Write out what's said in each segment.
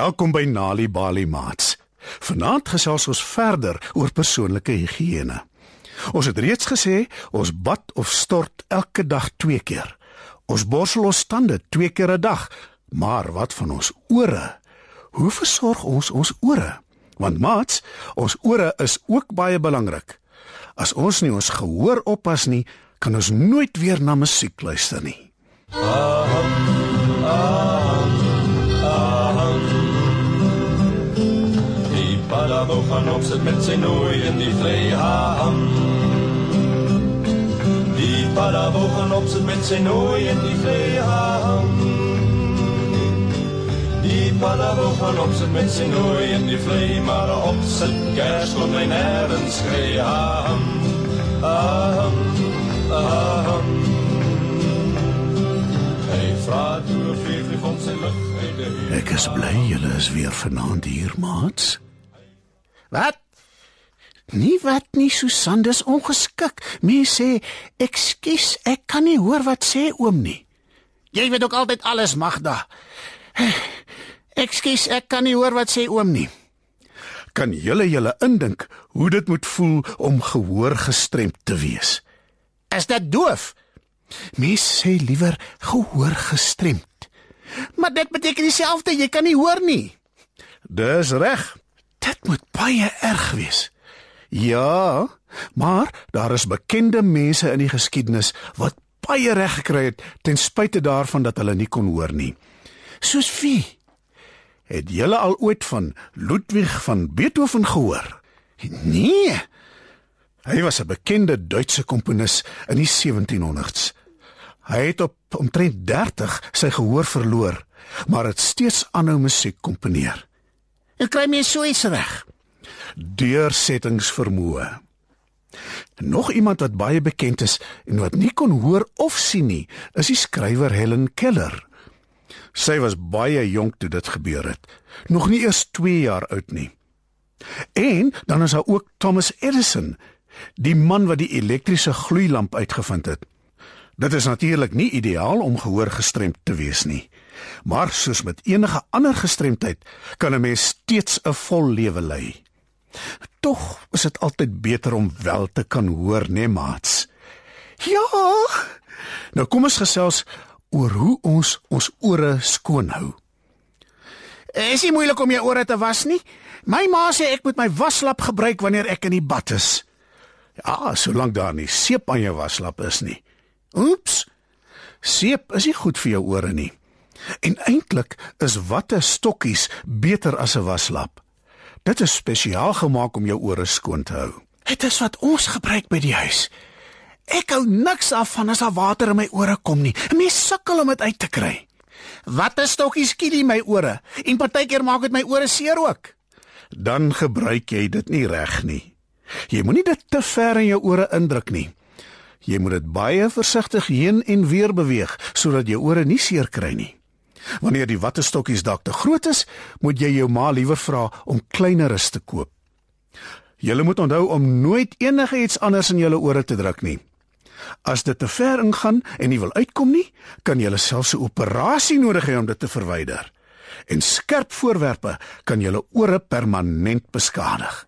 Welkom by Nali Bali Mats. Vanaand gesels ons verder oor persoonlike higiëne. Ons het reeds gesê ons bad of stort elke dag 2 keer. Ons borsel ons tande 2 keer 'n dag. Maar wat van ons ore? Hoe versorg ons ons ore? Want maats, ons ore is ook baie belangrik. As ons nie ons gehoor oppas nie, kan ons nooit weer na musiek luister nie. Aham, aham, aham. Padabo gaan op sit met sy nooi in die vlei aham. Die padabo gaan op sit met sy nooi in die vlei aham. Die padabo gaan op sit met sy nooi in die vlei maar op sit gers kon my nêrens skree aham. Aham, aham vra toe of jy van sy lig uit die Ek is bly julle is weer vanaand hier, maats. Wat? Nie wat nie, Susan, dis ongeskik. Mense sê, "Ekskuus, ek kan nie hoor wat sê oom nie." Jy weet ook altyd alles, Magda. Ekskuus, ek kan nie hoor wat sê oom nie. Kan julle julle indink hoe dit moet voel om gehoor gestremd te wees? Is dit doof? Mens sê liewer gehoor gestremd. Maar dit beteken dieselfde, jy kan nie hoor nie. Dis reg. Dit moet baie erg wees. Ja, maar daar is bekende mense in die geskiedenis wat baie reg gekry het ten spyte daarvan dat hulle nie kon hoor nie. Soos wie? Het julle al ooit van Ludwig van Beethoven gehoor? Nee. Hy was 'n bekende Duitse komponis in die 1700s. Hy het op omtrent 30 sy gehoor verloor, maar het steeds aanhou musiek komponeer. En kry my so iets reg. Deursettingsvermoë. Nog iemand wat baie bekend is en wat nie kon hoor of sien nie, is die skrywer Helen Keller. Sy was baie jonk toe dit gebeur het, nog nie eers 2 jaar oud nie. En dan is daar ook Thomas Edison, die man wat die elektriese gloeilamp uitgevind het. Dit is natuurlik nie ideaal om gehoor gestremd te wees nie. Maar soos met enige ander gestremdheid, kan 'n mens steeds 'n vol lewe lei. Tog is dit altyd beter om wel te kan hoor, né, nee, maats? Ja. Nou kom ons gesels oor hoe ons ons ore skoon hou. Is nie moeilik om jou ore te was nie. My ma sê ek moet my waslap gebruik wanneer ek in die bad is. Ja, solank daar nie seep aan jou waslap is nie. Oeps. Seep is nie goed vir jou ore nie. En eintlik is watte stokkies beter as 'n waslap. Dit is spesiaal gemaak om jou ore skoon te hou. Dit is wat ons gebruik by die huis. Ek hou niks af van as daar water in my ore kom nie. 'n Mens sukkel om dit uit te kry. Watte stokkies skiel my ore en partykeer maak dit my ore seer ook. Dan gebruik jy dit nie reg nie. Jy moenie dit te ver in jou ore indruk nie. Jy moet dit baie versigtig heen en weer beweeg sodat jou ore nie seer kry nie. Wanneer die wattestokkies dalk te groot is, moet jy jou ma liewer vra om kleineres te koop. Jy moet onthou om nooit enige iets anders in jou ore te druk nie. As dit te ver ingaan en nie wil uitkom nie, kan jy selfs 'n operasie nodig hê om dit te verwyder. En skerp voorwerpe kan jou ore permanent beskadig.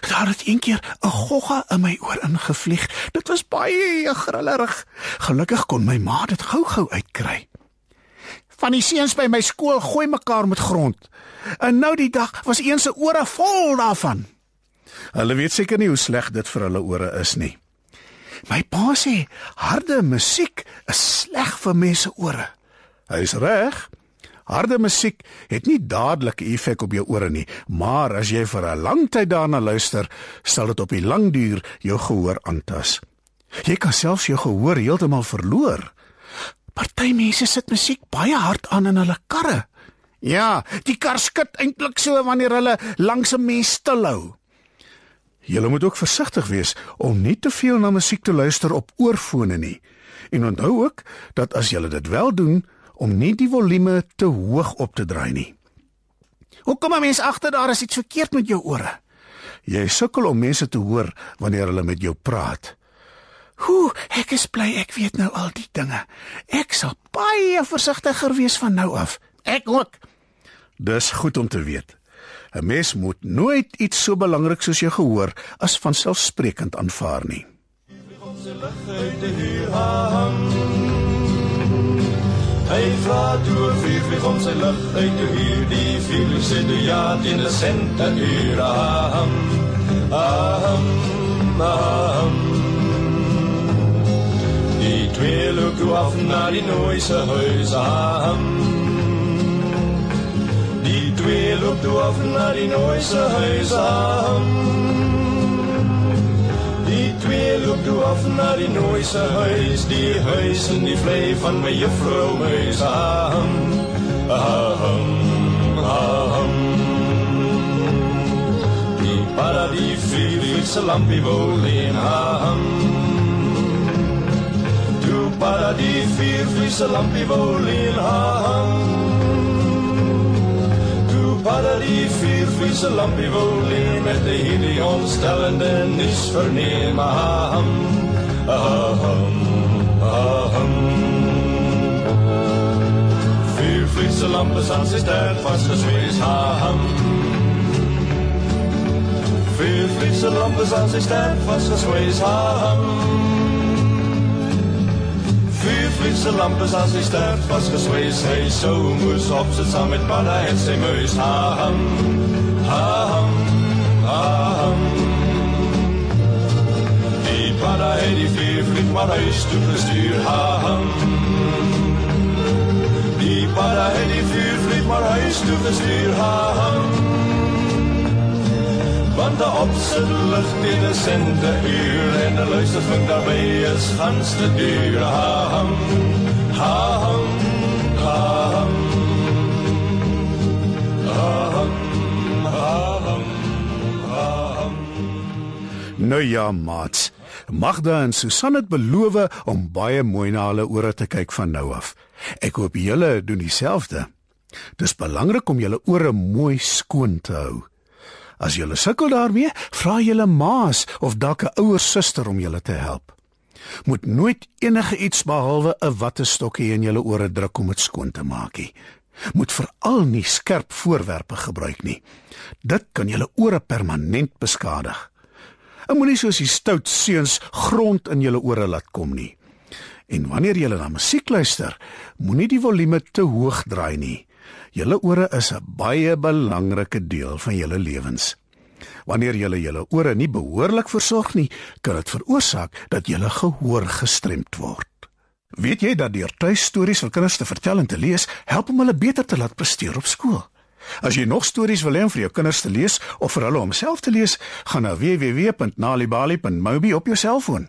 Daar het eendag 'n gogga in my oor ingevlieg. Dit was baie grillerig. Gelukkig kon my ma dit gou-gou uitkry. Van die seuns by my skool gooi mekaar met grond. En nou die dag was een se ore vol daarvan. Hulle weet seker nie hoe sleg dit vir hulle ore is nie. My pa sê harde musiek is sleg vir mense ore. Hy's reg. Harde musiek het nie dadelik 'n effek op jou ore nie, maar as jy vir 'n lang tyd daarna luister, sal dit op die lang duur jou gehoor aantas. Jy kan selfs jou gehoor heeltemal verloor. Party mense sit musiek baie hard aan in hulle karre. Ja, die kar skud eintlik so wanneer hulle langs 'n mens stil hou. Jy moet ook versigtig wees om nie te veel na musiek te luister op oorfone nie. En onthou ook dat as jy dit wel doen, om nie die volume te hoog op te draai nie. Hoe kom 'n mens agter daar is iets verkeerd met jou ore? Jy sukkel om mense te hoor wanneer hulle met jou praat. Hoe, ek is bly ek weet nou al die dinge. Ek sal baie versigtiger wees van nou af. Ek ook. Dis goed om te weet. 'n Mens moet nooit iets so belangrik soos jou gehoor as vanselfsprekend aanvaar nie. Hy vra toe vir vir ons sy lig uit die huur die sy die ja in die sente aham aham Die twee loop toe af na die nooise huis aham Die twee loop toe af na die nooise huis aham Die twee loop toe af na die nooise huis, die huis in die vlei van my juffrou muis. Aham, aham, aham. Die para die vierwielse lampie wou leen. Aham. Toe para paradis friselant pivolin vier Du paradis friselant pivolin met de helion is verneem aham, aham, aham. Vier friselampen aan zijn ster vastgezweest aham. Vier friselampen aan zijn ster vastgezweest aham. Vier flitse lampes as hy sterf was geswees Hy sou moes opsit saam met padda en sy muis. Aham, aham, aham Die padda het die vier flit maar huis toe gestuur. Aham Die padda het die vier flit maar huis toe gestuur. Aham want de opzet lucht in de cente uur en de luistervink daarbij is gans te duur. Aham, aham, aham, aham, aham, aham. Nou ja, maats. Magda en Susan het beloof om baie mooi na hulle ore te kyk van nou af. Ek hoop julle doen dieselfde. Dis belangrik om julle ore mooi skoon te hou. As jy sukkel daarmee, vra julle maas of dalk 'n ouer suster om julle te help. Moet nooit enige iets behalwe 'n wattestokkie in julle ore druk om dit skoon te maak nie. Moet veral nie skerp voorwerpe gebruik nie. Dit kan julle ore permanent beskadig. En moenie soos die stout seuns grond in julle ore laat kom nie. En wanneer jy na musiek luister, moenie die volume te hoog draai nie. Julle ore is 'n baie belangrike deel van julle lewens. Wanneer julle julle ore nie behoorlik versorg nie, kan dit veroorsaak dat julle gehoor gestremd word. Weet jy dat deur tuistories vir kinders te vertel en te lees, help om hulle beter te laat presteer op skool? As jy nog stories wil hê vir jou kinders te lees of vir hulle om self te lees, gaan na www.nalibali.mobi op jou selfoon.